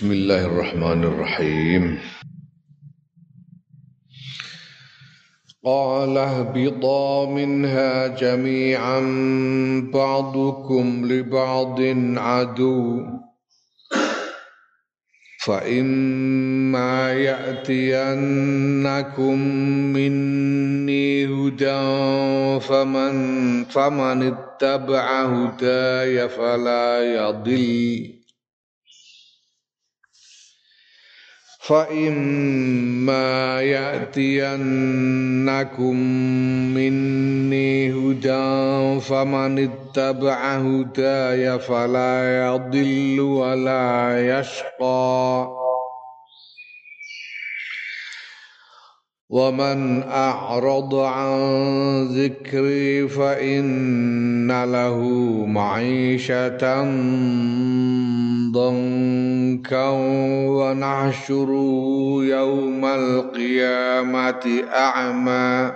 بسم الله الرحمن الرحيم قال اهبطا منها جميعا بعضكم لبعض عدو فإما يأتينكم مني هدى فمن فمن اتبع هداي فلا يضل فإما يأتينكم مني هدى فمن اتبع هداي فلا يضل ولا يشقى ومن أعرض عن ذكري فإن له معيشة ضنكا ونحشر يوم القيامة أعمى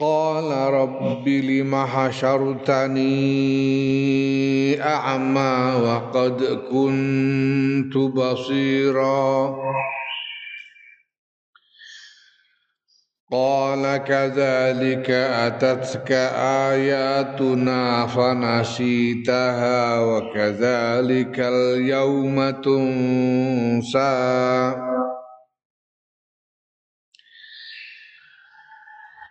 قال رب لم حشرتني أعمى وقد كنت بصيراً. قال كذلك أتتك آياتنا فنسيتها وكذلك اليوم تنسى.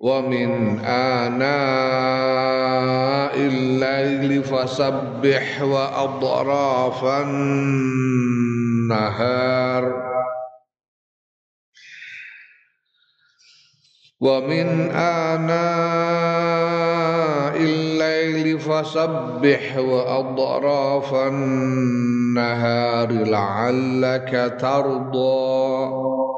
ومن آناء الليل فسبح وأطراف النهار. ومن آناء الليل فسبح وأطراف النهار لعلك ترضى.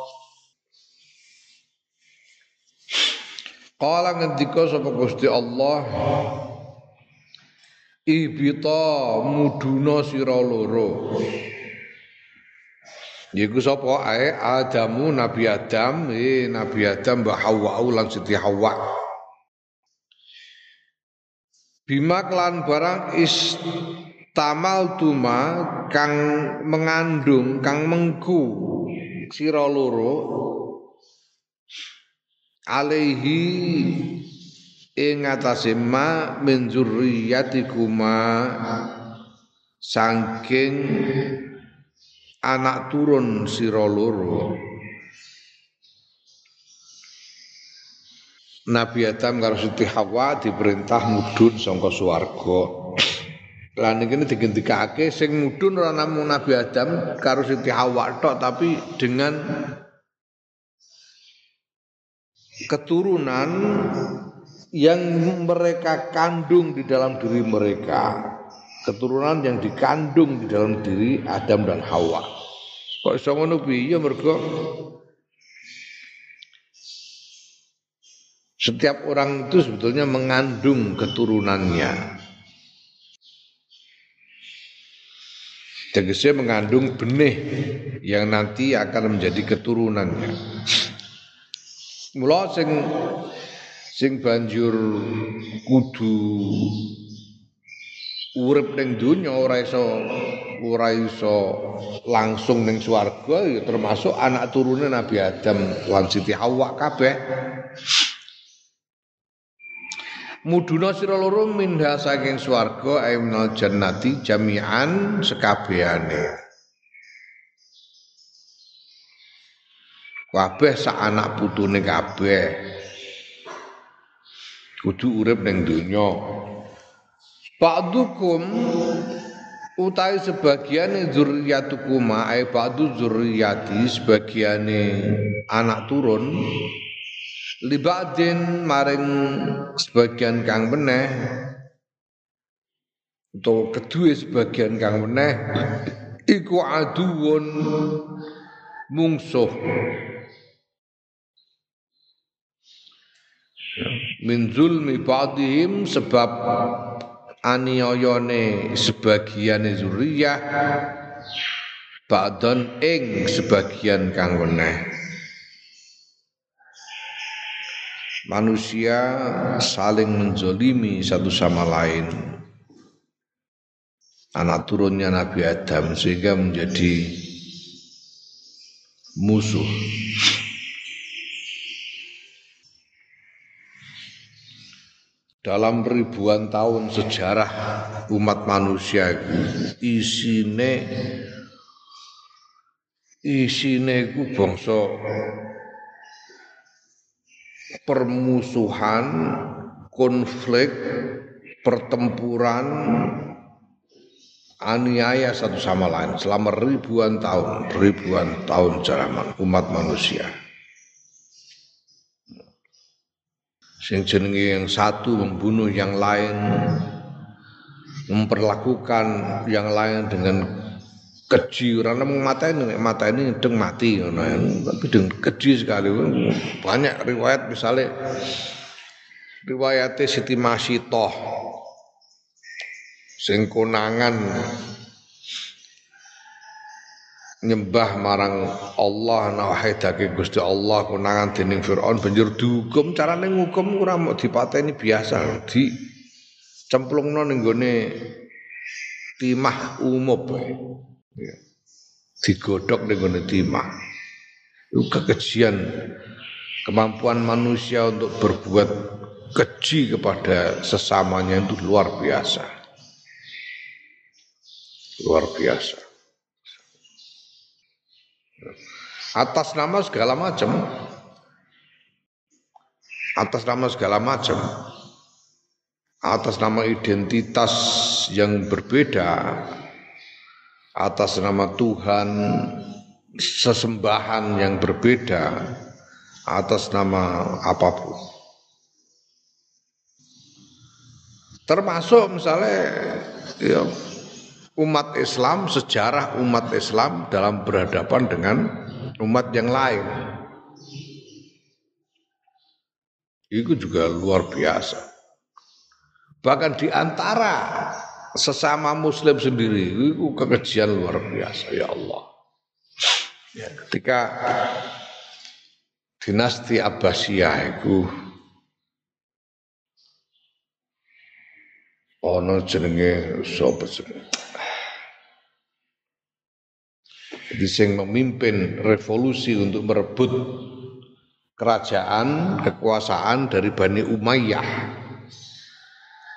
Kala ngendika sapa Gusti Allah? Ibita muduna sira loro. Yiku sapa ae? Adamu Nabi Adam. Eh Nabi Adam Mbah Hawa lan Siti Hawa. Bima klan barang istamal tuma kang mengandung kang mengku sira loro alaihi ing atase ma min zurriyatikuma saking anak turun sira loro Nabi Adam karo Siti Hawa diperintah mudhun saka swarga. Lan iki digendikake sing mudhun ora namung Nabi Adam karo Siti Hawa tok tapi dengan keturunan yang mereka kandung di dalam diri mereka. Keturunan yang dikandung di dalam diri Adam dan Hawa. Kok iso ngono piye mergo Setiap orang itu sebetulnya mengandung keturunannya. Tegasnya mengandung benih yang nanti akan menjadi keturunannya. Mula sing sing banjur kudu urip ning donya ora iso ora iso langsung ning swarga ya termasuk anak turunan Nabi Adam lan Siti Hawa kabeh. Muduna sira loro minha saking swarga aimnal jannati jami'an sekabehane kabeh sak anak putune kabeh. Kudu urip ning donya. Ba'dukum utai sebagian zurriyatukuma ai ba'du zurriyati sebagian anak turun. Libadin maring sebagian kang meneh. Atau kedua sebagian kang meneh. Iku aduun mungsuh min zulmi ba'dihim sebab aniayane sebagian zuriyah ba'dan ing sebagian kang meneh manusia saling menzolimi satu sama lain. Anak turunnya Nabi Adam sehingga menjadi musuh dalam ribuan tahun sejarah umat manusia isine isine ku bangsa permusuhan, konflik, pertempuran, aniaya satu sama lain selama ribuan tahun, ribuan tahun zaman umat manusia. Sing jenenge yang satu membunuh yang lain, memperlakukan yang lain dengan keji. Nemu mata ini mata ini deng mati ngono. Tapi deng keji sekali. Banyak riwayat misalnya riwayat Siti Masitoh sing konangan nyembah marang Allah nawahidake Gusti Allah konangan dening Firaun banjur dihukum. Carane ngukum ora mau dipateni biasa. Di cemplungno ning gone timah umum ya. digodok dengan timah. Itu kekejian kemampuan manusia untuk berbuat keji kepada sesamanya itu luar biasa. Luar biasa atas nama segala macam. Atas nama segala macam. Atas nama identitas yang berbeda. Atas nama Tuhan sesembahan yang berbeda. Atas nama apa pun. Termasuk misalnya ya, umat Islam, sejarah umat Islam dalam berhadapan dengan umat yang lain. Itu juga luar biasa. Bahkan di antara sesama muslim sendiri itu kekejian luar biasa ya Allah. Ya, ketika dinasti Abbasiyah itu ono jenenge sapa Jadi sing memimpin revolusi untuk merebut kerajaan, kekuasaan dari Bani Umayyah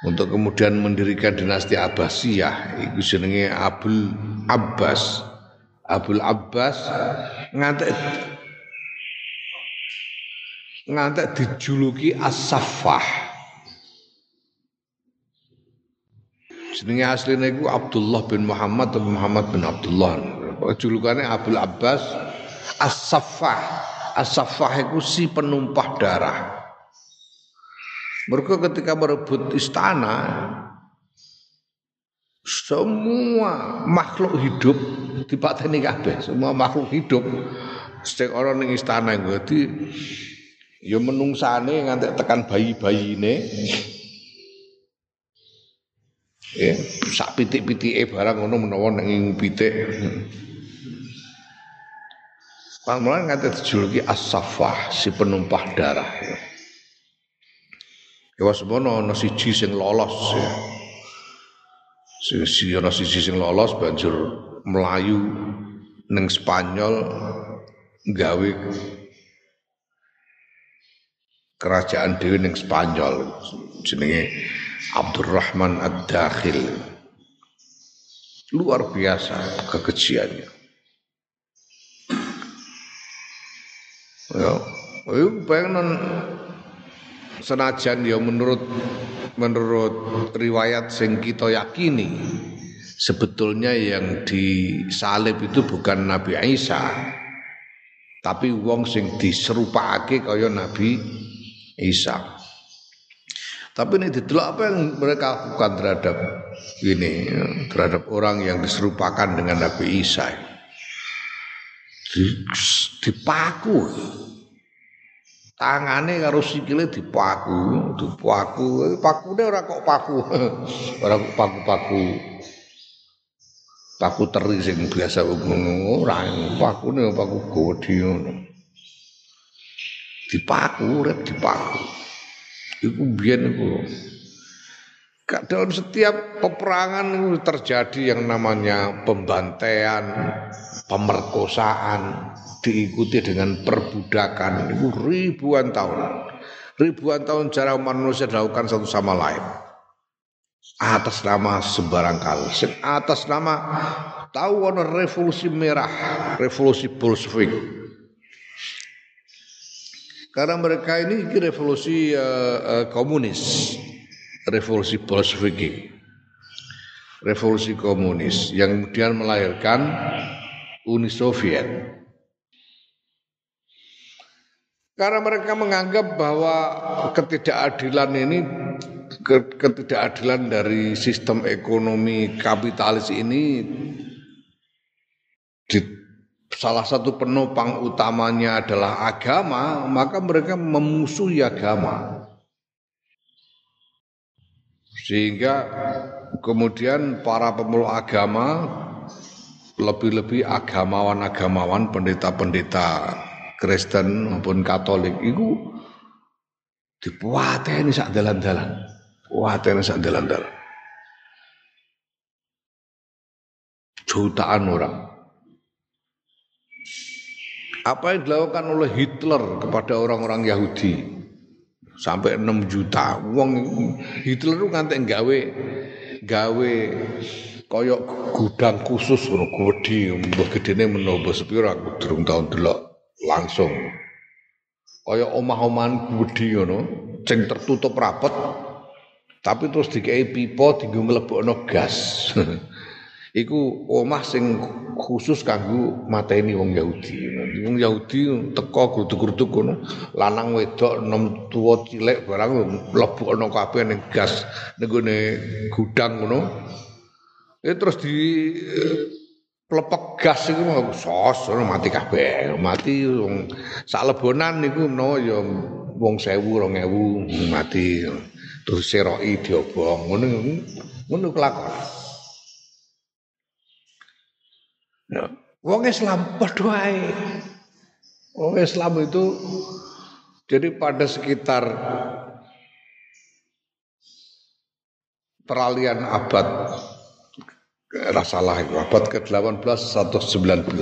untuk kemudian mendirikan dinasti Abbasiyah itu jenenge Abul Abbas Abul Abbas ngantek ngantek dijuluki As-Saffah. Jenenge asline iku Abdullah bin Muhammad atau Muhammad bin Abdullah. Julukannya Abdul Abbas As-Saffah. As-Saffah itu si penumpah darah. Mereka ketika merebut istana, semua makhluk hidup dipateni kabeh, semua makhluk hidup setiap orang ning istana dadi ya menungsane nganti tekan bayi-bayine ya sak pitik-pitike barang ngono menawa ning pitik Pamulan nganti dijuluki as-safah si penumpah darah ya. Ya semono ana siji sing lolos ya. Sing ana siji sing lolos banjur melayu ning Spanyol gawe kerajaan dewi ning Spanyol jenenge Abdurrahman Ad-Dakhil luar biasa kekejiannya ya ayo pengen senajan ya menurut menurut riwayat sing kita yakini sebetulnya yang disalib itu bukan Nabi Isa tapi wong sing diserupake kaya Nabi Isa. Tapi ini didelok apa yang mereka lakukan terhadap ini, terhadap orang yang diserupakan dengan Nabi Isa. Dipaku. Tangane karo sikile dipaku, dipaku. Pakune ora kok paku. Ora kok paku-paku. Paku teri sing biasa ora pakune paku godi ngono. Dipaku, urip dipaku. Iku biyen iku. Dalam setiap peperangan terjadi yang namanya pembantaian, pemerkosaan, diikuti dengan perbudakan. Itu ribuan tahun. Ribuan tahun cara manusia dilakukan satu sama lain. Atas nama sembarang kali. Atas nama tahu revolusi merah, revolusi Bolshevik. Karena mereka ini revolusi uh, uh, komunis. Revolusi Bolshevik. Revolusi komunis yang kemudian melahirkan Uni Soviet. Karena mereka menganggap bahwa ketidakadilan ini ketidakadilan dari sistem ekonomi kapitalis ini salah satu penopang utamanya adalah agama maka mereka memusuhi agama sehingga kemudian para pemeluk agama lebih-lebih agamawan-agamawan pendeta-pendeta Kristen maupun Katolik itu dipuateni sak dalan-dalan. Puateni sak dalan-dalan. Jutaan orang. Apa yang dilakukan oleh Hitler kepada orang-orang Yahudi? Sampai 6 juta. Wong Hitler itu ngantek gawe gawe koyok gudang khusus ngono gedhe mbah gedene menopo sepira aku durung tau delok langsung. Koyok omah-omahan gedhe ngono sing tertutup rapet tapi terus dikei pipa dienggo mlebokno gas iku omah sing khusus kanggo mateni wong Yahudi. Wong Yahudi teko gruduk-gruduk ngono, lanang wedok enom tuwa cilik barang mlebokno kabeh ning gas ning gudang ngono. E terus di plepek gas iku sos mati kabeh, mati wong sak lebonan niku menawa ya wong 1000 2000 mati. Terus seroki diobong ngono ngono kelakon. Wong Islam ae. Wong Islam itu jadi pada sekitar peralihan abad rasalah itu abad ke-18 atau 19.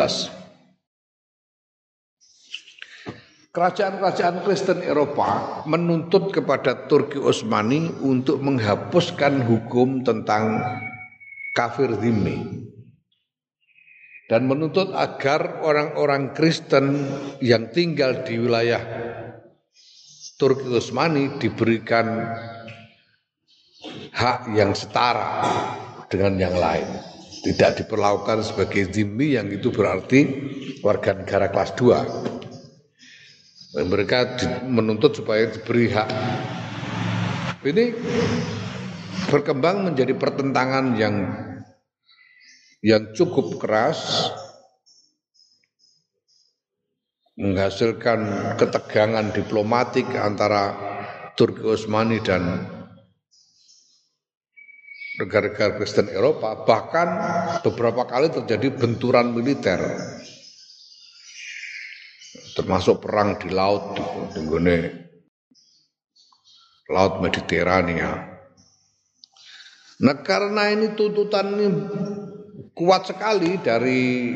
Kerajaan-kerajaan Kristen Eropa menuntut kepada Turki Utsmani untuk menghapuskan hukum tentang kafir zimmi dan menuntut agar orang-orang Kristen yang tinggal di wilayah Turki Utsmani diberikan hak yang setara dengan yang lain. Tidak diperlakukan sebagai zimmi yang itu berarti warga negara kelas 2. Mereka menuntut supaya diberi hak. Ini berkembang menjadi pertentangan yang yang cukup keras menghasilkan ketegangan diplomatik antara Turki Utsmani dan negara-negara Kristen Eropa bahkan beberapa kali terjadi benturan militer termasuk perang di laut di laut Mediterania. Nah karena ini tuntutan ini kuat sekali dari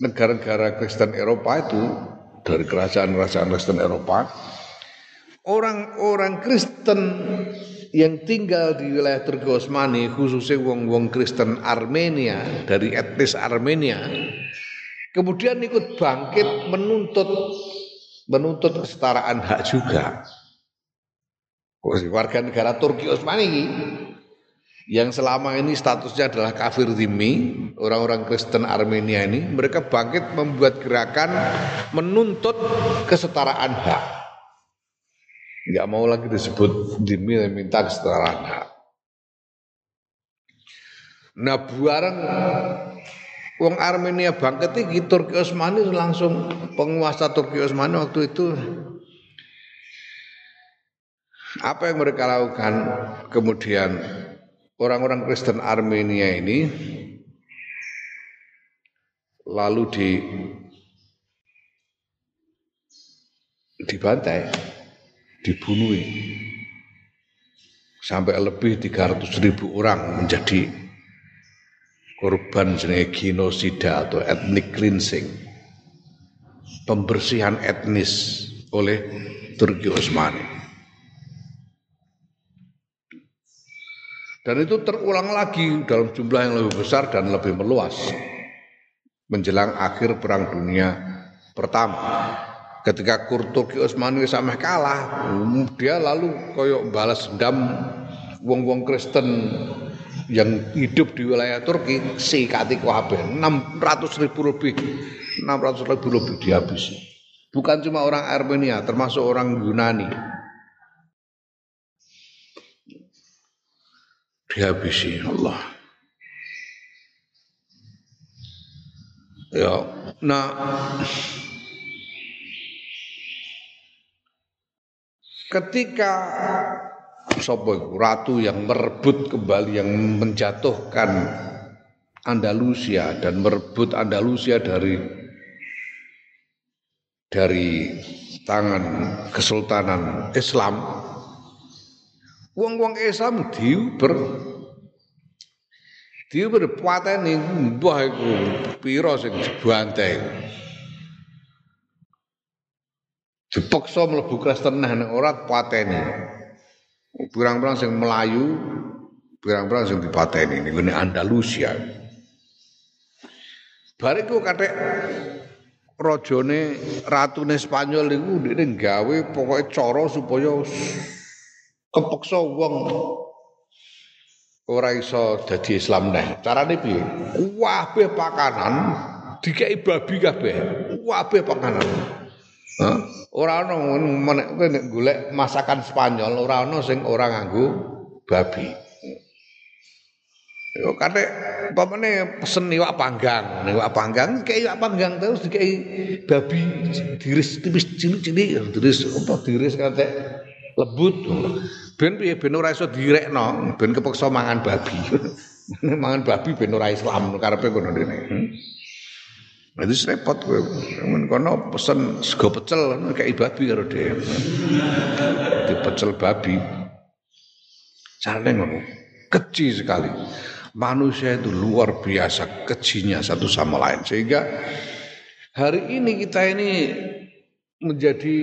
negara-negara Kristen Eropa itu dari kerajaan-kerajaan Kristen Eropa. Orang-orang Kristen yang tinggal di wilayah Turki Osmani khususnya wong-wong Kristen Armenia dari etnis Armenia kemudian ikut bangkit menuntut menuntut kesetaraan hak juga. Warga negara Turki Osmani yang selama ini statusnya adalah kafir zimmi, orang-orang Kristen Armenia ini, mereka bangkit membuat gerakan menuntut kesetaraan hak. Enggak mau lagi disebut zimmi dan minta kesetaraan hak. Nah, bareng Wong Armenia bangkit iki Turki Utsmani langsung penguasa Turki Utsmani waktu itu apa yang mereka lakukan kemudian orang-orang Kristen Armenia ini lalu di dibantai, dibunuh sampai lebih 300 ribu orang menjadi korban jenis genosida atau ethnic cleansing pembersihan etnis oleh Turki Utsmani. Dan itu terulang lagi dalam jumlah yang lebih besar dan lebih meluas menjelang akhir Perang Dunia Pertama. Ketika Turki Utsmani sampai kalah, dia lalu koyok balas dendam wong-wong Kristen yang hidup di wilayah Turki si katiku kabeh 600 ribu lebih 600 ribu lebih dihabisi. Bukan cuma orang Armenia termasuk orang Yunani dihabisi Allah. Ya, nah ketika sapa ratu yang merebut kembali yang menjatuhkan Andalusia dan merebut Andalusia dari dari tangan kesultanan Islam Wong-wong Islam diuber diuber pateni mbah iku pira sing dibantai. Dipaksa mlebu Kristen nang ora pateni. Pirang-pirang sing Melayu, pirang-pirang sing dipateni ning Andalusia. Bariku kathek rajane ratune Spanyol niku ndekne gawe pokoke cara supaya kepeksa wong ora iso dadi Islam neh. Carane piye? Kabeh pakanan dikei babi kabeh. Kabeh pakanan. Hah? Ora ana nek golek masakan Spanyol ora ana sing ora nganggo babi. Yo kate umpamane pesen iwak panggang, iwak panggang kayak iwak panggang terus dikei babi diris tipis cilik-cilik diris apa diris kate lebut. Ben piye ben ora iso direkno, ben kepeksa mangan babi. mangan babi ben ora Islam karepe dene. Itu hmm? repot kowe. Men kono pesen sego pecel kayak babi karo dhewe. Di pecel babi. Carane ngono. Kecil sekali. Manusia itu luar biasa kecinya satu sama lain sehingga hari ini kita ini menjadi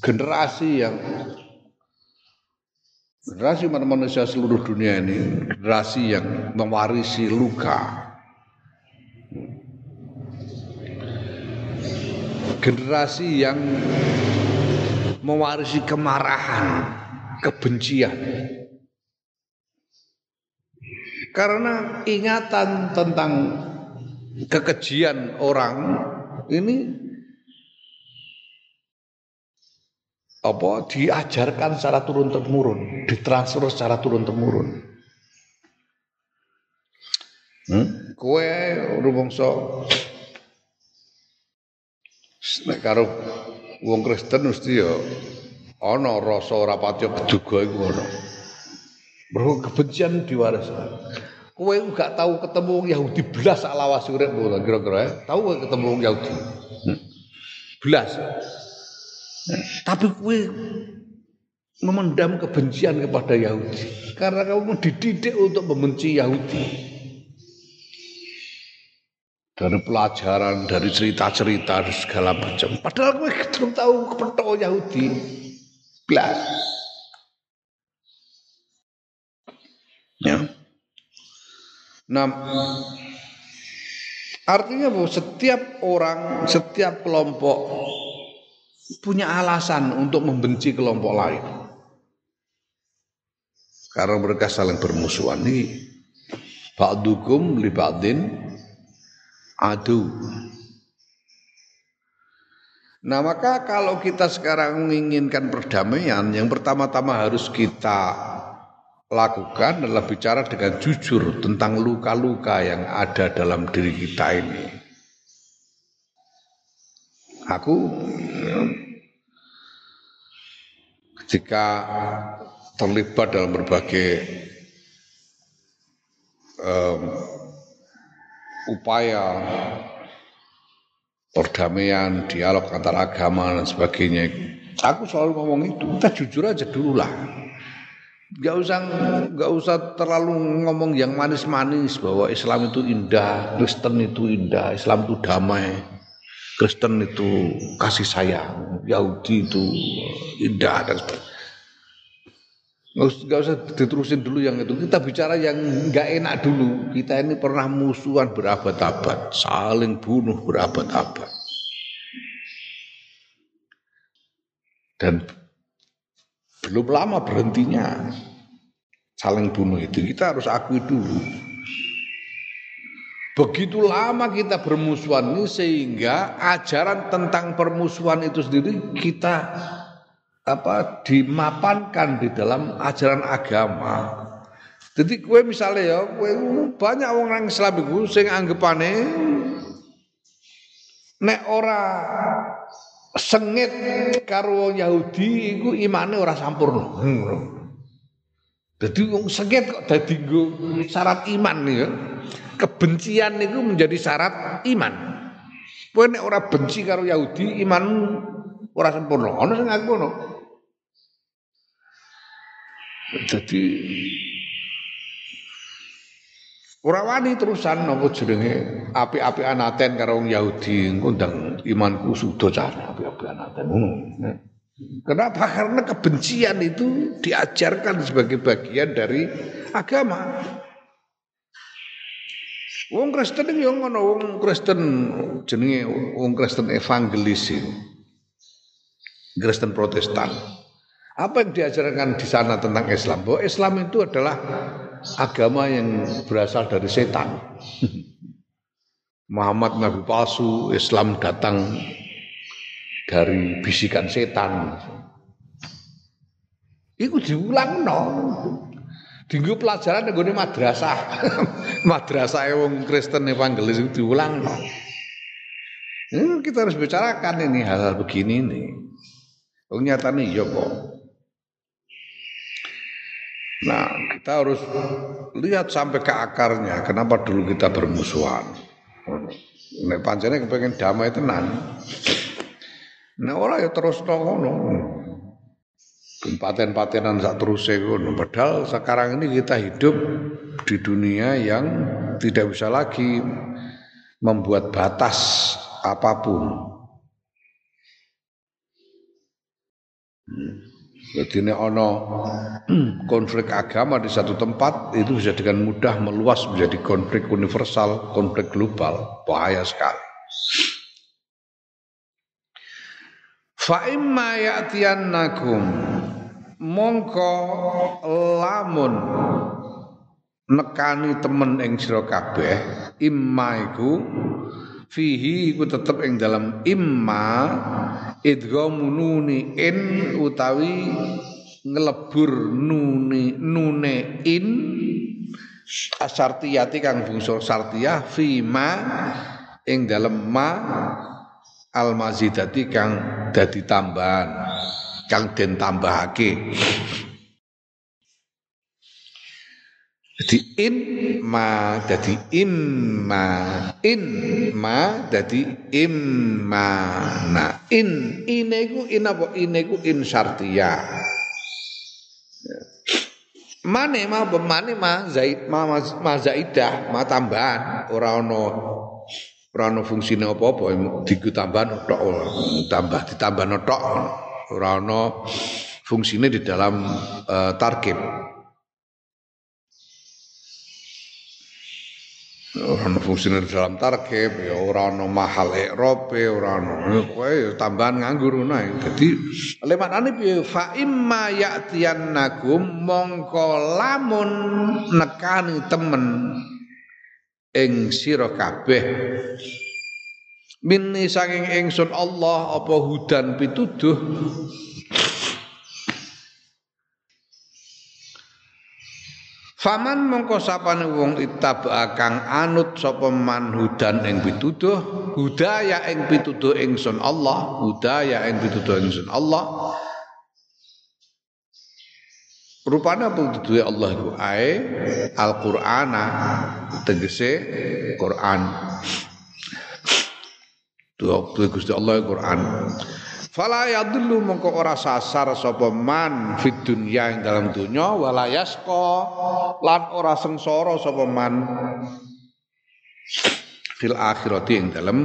generasi yang generasi manusia seluruh dunia ini generasi yang mewarisi luka generasi yang mewarisi kemarahan, kebencian. Karena ingatan tentang kekejian orang ini apa diajarkan secara turun temurun, ditransfer secara turun temurun. Hmm? Kue rumongso nek karo wong Kristen mesti ya ana rasa ora pati beduga iku ana. Mergo kebencian diwariskan. Kowe gak tahu ketemu Yahudi belas sak lawas urip kira-kira ya. Tahu ketemu Yahudi? Hmm? Belas. Tapi kue memendam kebencian kepada Yahudi. Karena kamu dididik untuk membenci Yahudi. Dari pelajaran dari cerita-cerita segala macam. Padahal kue belum tahu kepentok Yahudi. Belas ya. Nah artinya bahwa setiap orang setiap kelompok punya alasan untuk membenci kelompok lain. Karena mereka saling bermusuhan. Ini ba'dukum li ba'din adu. Nah maka kalau kita sekarang menginginkan perdamaian, yang pertama-tama harus kita lakukan adalah bicara dengan jujur tentang luka-luka yang ada dalam diri kita ini. Aku jika terlibat dalam berbagai um, upaya perdamaian, dialog antar agama dan sebagainya. Aku selalu ngomong itu, kita jujur aja dulu lah. Gak usah gak usah terlalu ngomong yang manis-manis bahwa Islam itu indah, Kristen itu indah, Islam itu damai. Kristen itu kasih sayang, Yahudi itu indah dan sebagainya. Nggak usah diterusin dulu yang itu. Kita bicara yang nggak enak dulu. Kita ini pernah musuhan berabad-abad, saling bunuh berabad-abad. Dan belum lama berhentinya saling bunuh itu. Kita harus akui dulu. Begitu lama kita bermusuhan ini sehingga ajaran tentang permusuhan itu sendiri kita apa dimapankan di dalam ajaran agama. Jadi kue misalnya ya, kue banyak orang Islam itu sing anggapane nek ora sengit karo Yahudi iku imane ora sampurna. Jadi wong sengit kok dadi syarat iman ya kebencian itu menjadi syarat iman. Kowe nek ora benci karo Yahudi, iman ora sempurna. Ana sing ngaku ngono. Jadi ora wani terusan apa jenenge api-api anaten karo Yahudi ngundang imanku sudo cara api-api anaten ngono. Kenapa? Karena kebencian itu diajarkan sebagai bagian dari agama. Wong Kristen iki yo ngono, wong Kristen jenenge wong Kristen evangelis Kristen Protestan. Apa yang diajarkan di sana tentang Islam? Bahwa Islam itu adalah agama yang berasal dari setan. Muhammad nabi palsu, Islam datang dari bisikan setan. Iku diulang no. Dinggo pelajaran ning madrasah. madrasah wong Kristen evangelis itu diulang. Ini kita harus bicarakan ini hal-hal begini nih. Oh nyata nih ya kok. Nah kita harus lihat sampai ke akarnya. Kenapa dulu kita bermusuhan? Nek pancene kepengen damai tenan. Nah orang ya terus ngono paten-patenan sak terus. Padahal sekarang ini kita hidup di dunia yang tidak bisa lagi membuat batas apa pun. Jadi ini ono konflik agama di satu tempat itu bisa dengan mudah meluas menjadi konflik universal, konflik global, bahaya sekali. fa imma ya'tiyannakum mongko lamun nekani temen ing sira kabeh imma iku fihi iku tetep ing dalam imma idghamu nuni in utawi ngelebur nuni nune in asartiyati kang bungsu sartiyah fima ing dalam ma al mazidati kang dadi tambahan kang den tambahake. Jadi in ma jadi imma in ma jadi imma nah in ineku in apa? Ineku in syartiyah Mane ma mane ma zaid ma, ma, ma zaidah ma tambahan. Ora ono ora ono fungsine apa-apa diku tambahan tok tambah ditambah tok ora ono fungsine di dalam uh, tarkib ora fungsine dalam tarkib ya ora mahal ikrobe ora kowe ya tambahan nganggur ngono dadi lemakane piye? Fa imma ya'tiyannakum mongko lamun nekani temen ing sira kabeh minni saking ingsun Allah apa hudan pituduh Faman mongko sapane wong itaba kang anut sapa man hudan ing pituduh, hudaya ing pituduh ingsun Allah, hudaya ing pituduh ingsun Allah. Rupane pituduh Allah iku ae Al-Qur'ana tegese Quran. Tuh Gusti Allah Quran. Fala yadullu mongko ora sasar sapa man fid dunya ing dalam dunya wala yasqa lan ora sengsara sapa man fil akhirati ing dalam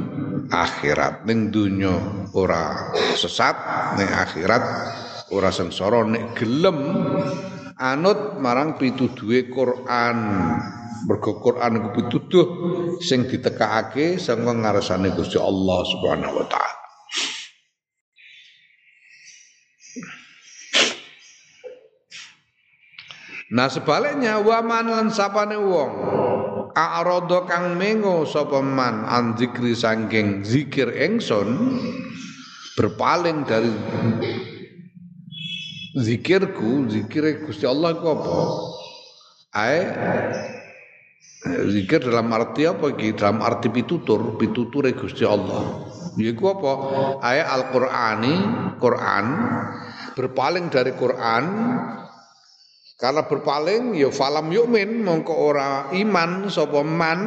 akhirat ning dunya ora sesat ning akhirat ora sengsara nek gelem anut marang pituduhe Quran mergo Quran iku pituduh sing ditekakake sanga ngarsane Gusti Allah Subhanahu wa taala. Nah sebaliknya waman lan sapane wong a'rada kang mengo sapa man an zikri sangking zikir engson berpaling dari zikirku zikir Gusti Allah ku apa? Ae zikir dalam arti apa iki dalam arti pitutur pituture Gusti Allah yaiku apa ae Al-Qur'ani Quran berpaling dari Quran karena berpaling ya falam yukmin mongko ora iman sapa man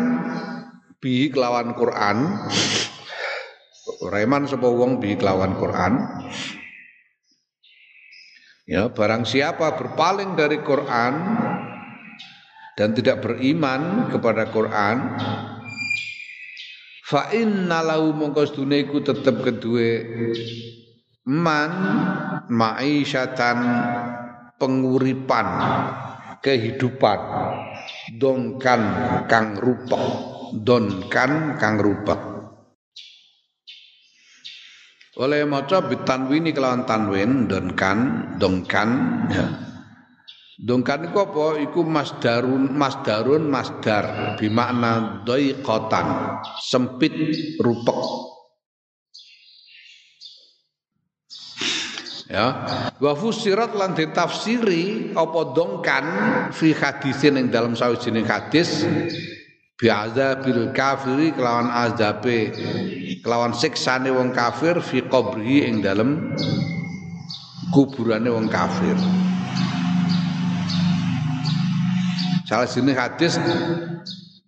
bi kelawan Quran. Ora iman sapa wong bi kelawan Quran. Ya, barang siapa berpaling dari Quran dan tidak beriman kepada Quran, fa inna lahu mongko sedune iku tetep kedue man ma'isyatan penguripan kehidupan dongkan kang rupa donkan kang rupa. Oleh maca bitanwini kelawan tanwin donkan dongkan ya Dongkan iku apa? Iku masdarun masdarun masdar bimakna doikotan sempit rupek ya wa fusirat lan ditafsiri apa dongkan fi hadisin ing dalam sawijining hadis bil kafiri kelawan azabe kelawan siksane wong kafir fi qabri ing dalam kuburane wong kafir salah sini hadis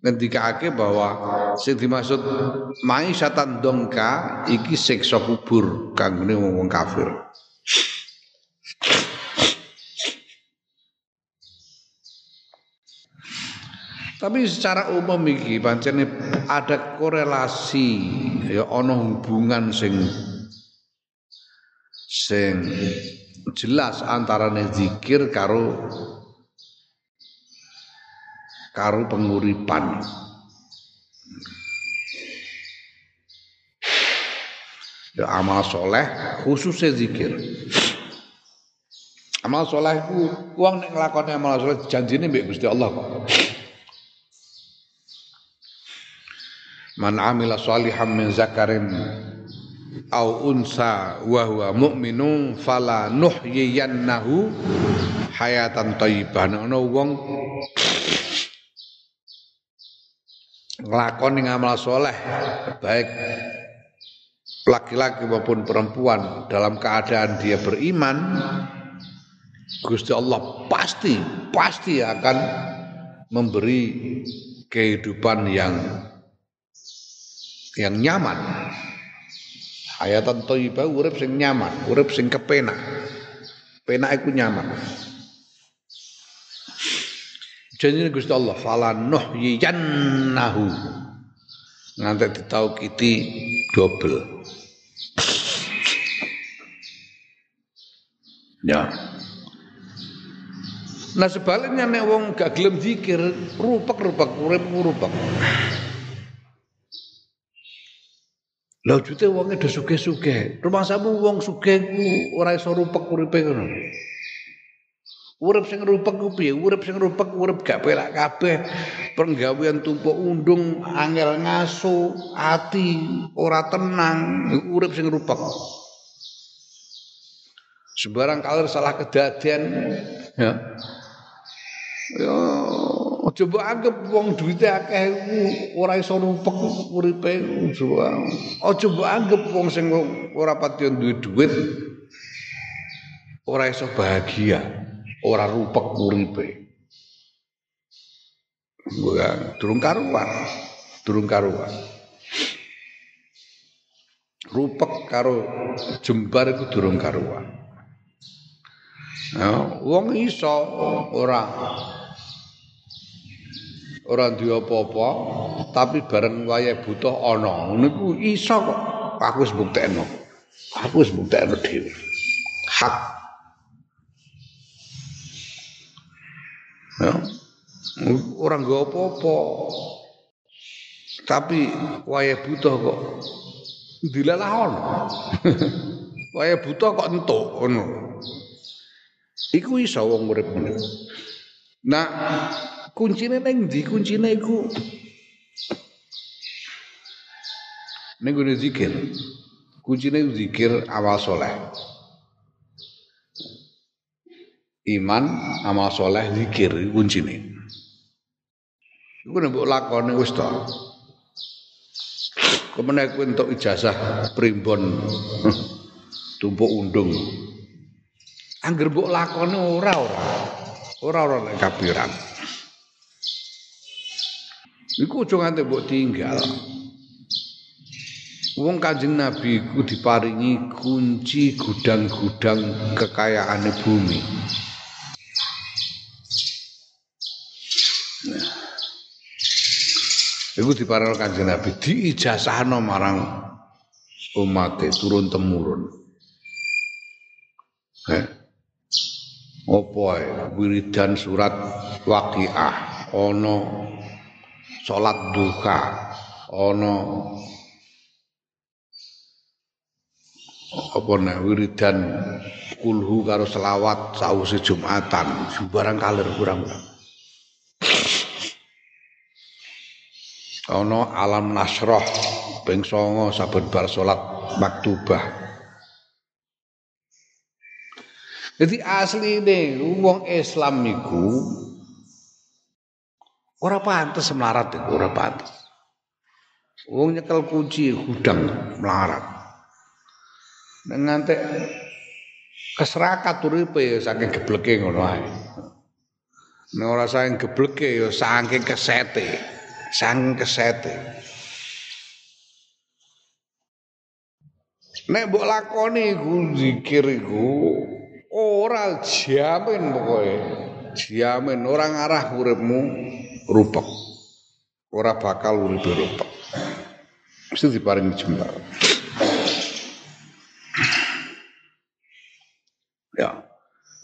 ngendikake bahwa sing dimaksud mai syatan dongka iki siksa kubur kanggone wong kafir. Tapi secara umum iki pancene ada korelasi ya ana hubungan sing sing jelas antara zikir karo karo penguripan. Ya, amal soleh khususnya zikir. Amal soleh itu uang nek nglakoni amal soleh janjine mbek Gusti Allah. Man amila salihan min zakarin au unsa wa huwa mu'minun fala nuhyiyannahu hayatan thayyibah. Ana wong nglakoni amal soleh. Baik. Laki-laki maupun perempuan dalam keadaan dia beriman Gusti Allah pasti pasti akan memberi kehidupan yang yang nyaman. Hayatan thayyibah urip sing nyaman urip sing kepenak. Penak iku nyaman janjine Gusti Allah fala nuhyiyannahu ngantek ditaukiti double Ya. Nah sebaliknya nek wong gak gelem zikir, rupek-rupek urip rupek. Lah jute wonge do sugih-sugih. Rumah samu wong sugih ku ora iso rupek uripe ngono. Urip sing rupek ku piye? Urip sing rupek urip gak pelak kabeh. Penggawean tumpuk undung, angel ngaso, ati ora tenang, urip sing rupek. Sembarang kalir salah kedadian ya. Ya coba anggap wong duwite akeh ora iso rupek uripe coba. Oh coba anggap wong sing ora pati duwe duit ora iso bahagia, ora rupek uripe. Bukan, durung karuan, durung karuan. Rupek karo jembar itu durung karuan. Ya, wong iso ora ora duwe apa-apa tapi bareng wayahe butuh ana niku iso kok aku wis buktekno aku wis buktekno dhewe hak ya ora nggo apa-apa tapi wayahe butuh kok dilalah ono wayahe butuh kok entuk ngono Iku iso wong urip ngono. Nah, kuncine ning ndi? Kuncine iku ning zikir. Kuncine zikir awal soleh. Iman, amal soleh, zikir kuncine. Iku nek mbok lakoni wis to. Kemudian aku untuk ijazah primbon tumpuk undung Angger mbok lakoni ora ora. Ora ora nek kapiran. Iku aja nganti mbok tinggal. Wong Kanjeng Nabi iku diparingi kunci gudang-gudang kekayaane bumi. Iku diparingi Kanjeng Nabi diijazahno marang umat turun temurun. Eh apa wiridan surat waqiah ana salat duha ana apa nek wiridan kulhu karo selawat sause Jumatan sembarang kalir kurang-kurang ana alam nasroh ping 9 saben bar salat maktubah Jadi asli ini wong Islam iku ora pantes melarat iku ora pantes. Wong nyekel kunci gudang melarat. Ngantek keserakat uripe ya saking gebleke ngono ae. Nek ora saking gebleke ya saking kesete. Saking kesete. Nek mbok lakoni iku zikir iku ora jamin pokoke. Jamin ora ngarah uripmu rupek. Ora bakal urip rupek. Mesti diparingi jembal. Ya.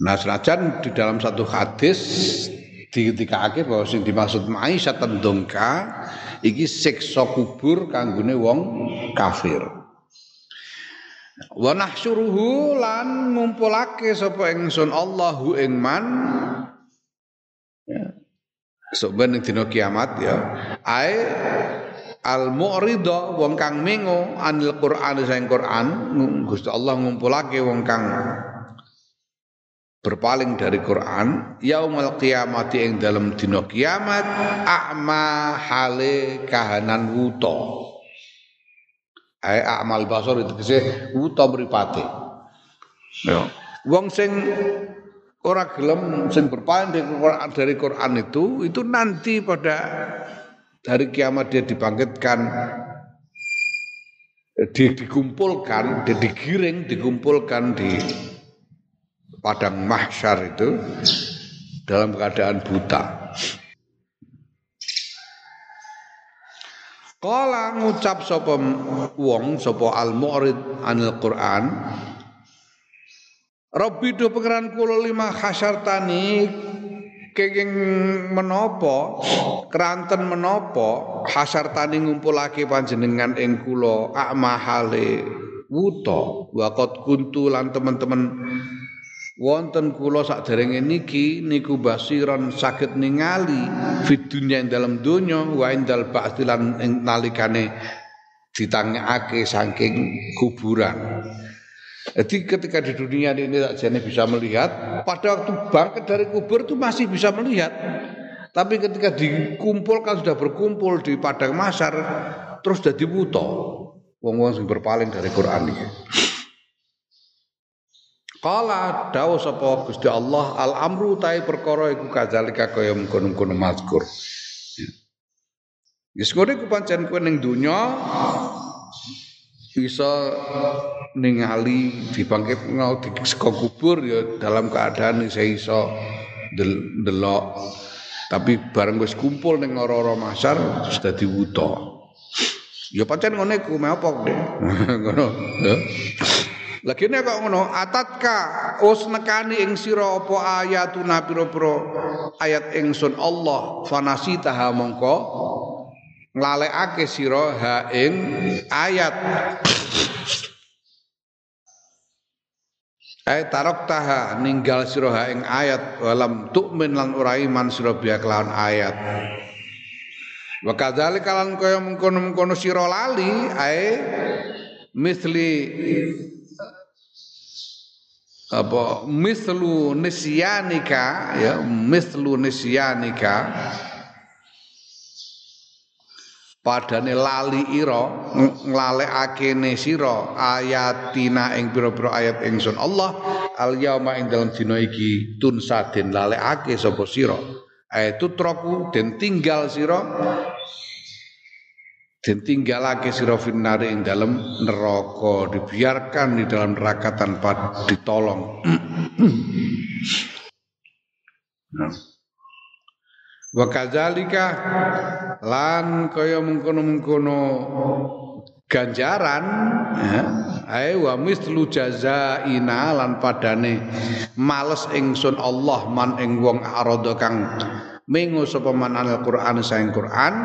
Nah senajan di dalam satu hadis ketika akhir bahwa sing dimaksud maisha tendongka iki siksa kubur kanggone wong kafir Wa nahsyuruhu lan ngumpulake sapa ingsun Allahu ing man ya. Sok ben dina kiamat ya. Ai al mu'rida wong kang mengo anil Qur'an saing Qur'an Gusti Allah ngumpulake wong kang berpaling dari Quran yaumul kiamat ing dalam dina kiamat a'ma hale kahanan wuto Ai amal basar itu kese wuta mripate. Ya. Wong sing ora gelem sing berpaling dari Quran, dari Quran itu itu nanti pada hari kiamat dia dibangkitkan di, dikumpulkan, di, digiring, dikumpulkan di padang mahsyar itu dalam keadaan buta. Kala ngucap sapa wong sapa al mu'rid anil Quran Rabbi do pengeran kula lima khasyartani kenging menopo keranten menopo hasartani ngumpulake panjenengan ing kula akmahale wuto wakot kuntu lan teman-teman wonten kula sakderenge niki niku basiran saged ningali fid dunya ing dalam donya wa indal ba'tilan ing nalikane ditangekake saking kuburan. Jadi ketika di dunia ini sakjane bisa melihat, pada waktu bangkit dari kubur itu masih bisa melihat. Tapi ketika dikumpulkan sudah berkumpul di padang masar terus jadi buta. Wong-wong berpaling dari Quran ini. Kala dawu sapa Gusti Allah al amru tai perkara iku kadzalika kaya mengkono-kono mazkur. Wis ngono iku pancen kowe ning donya bisa ningali dibangkit ngau di saka kubur ya dalam keadaan iso iso delok. Tapi bareng wis kumpul ning ora-ora masar terus dadi wuta. Ya pancen ngene iku apa ngono Lagi ini kok ngono, atatka us nekani ing sira apa ayatuna pira-pira ayat ingsun Allah fanasitaha mongko nglalekake sira ha ing ayat. Ay tarok taha ninggal sira ha ing ayat walam tukmin lan ora iman sira kelawan ayat. Wa kadzalika lan kaya mengkono-mengkono sira lali ae misli apa? Mislu nisyanika ya mislu nisyanika. Padane lali ira nglalekake ne sira ayatina ing pira-pira ayat ingsun Allah al yauma ing dalem dina iki tun saden lalekake sapa sira. Ayatu troku den tinggal sira dan tinggalake sira finnari ing dalam neraka. Dibiarkan di dalam neraka tanpa ditolong. Wa kadzalika lan kaya mengkono-mengkono ganjaran ya ae wa mislu jazaina lan padane males ingsun Allah man ing wong arada kang mengo sapa man Al-Qur'an saing Qur'an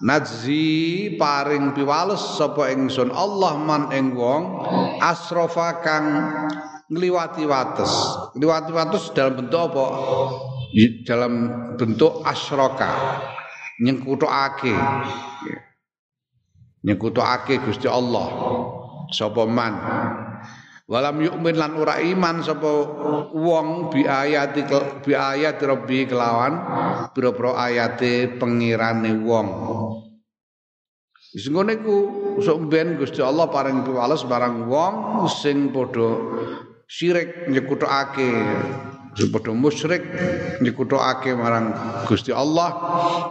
Najzi paring piwales sapa ingsun Allah man ing wong asrafa kang ngliwati wates. Ngliwati wates dalam bentuk apa? Dalam bentuk asroka. Nyengkutukake. Nyengkutukake Gusti Allah. Sapa man Walam yu'min lan ora iman sapa wong bi ayati bi ayat rabbi kelawan pira-pira ayate pengirane wong. Wis ngene iku sok ben Gusti Allah paring piwales barang wong sing padha syirik nyekutukake sing padha musyrik nyekutukake marang Gusti Allah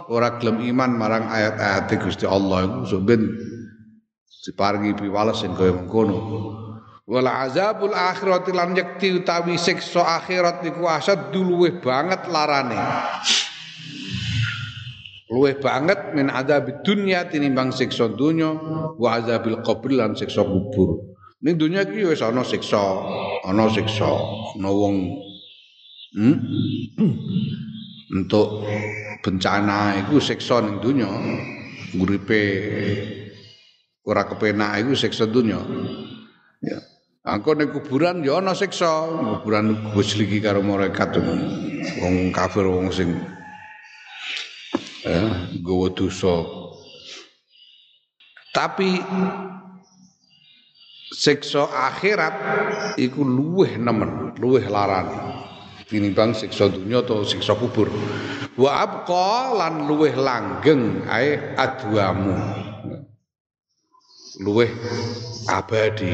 ora gelem iman marang ayat-ayat Gusti Allah iku sok ben diparingi piwales sing kaya mengkono. Wal azabul akhirati lan yekti utawi siksa akhirat niku asad luweh banget larane luweh banget min azab dunya tinimbang siksa dunya wa azabil qabr lan siksa kubur ning dunya iki wis ana siksa ana siksa ana wong hmm? untuk bencana iku siksa ning dunya uripe ora kepenak iku siksa dunya Ya. Angko ning kuburan ya ana siksa, kuburan Gus ligi karo malaikat wong kafir wong sing eh gowo dosa. Tapi siksa akhirat iku luweh nemen, luweh larang tinimbang siksa dunya atau siksa kubur. Wa abqa lan luweh langgeng ae adwamu. Luweh abadi,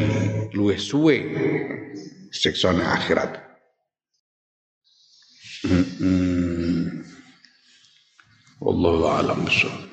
luweh suwe siksane akhirat. Hmm. Wallahu a'lam bishawab.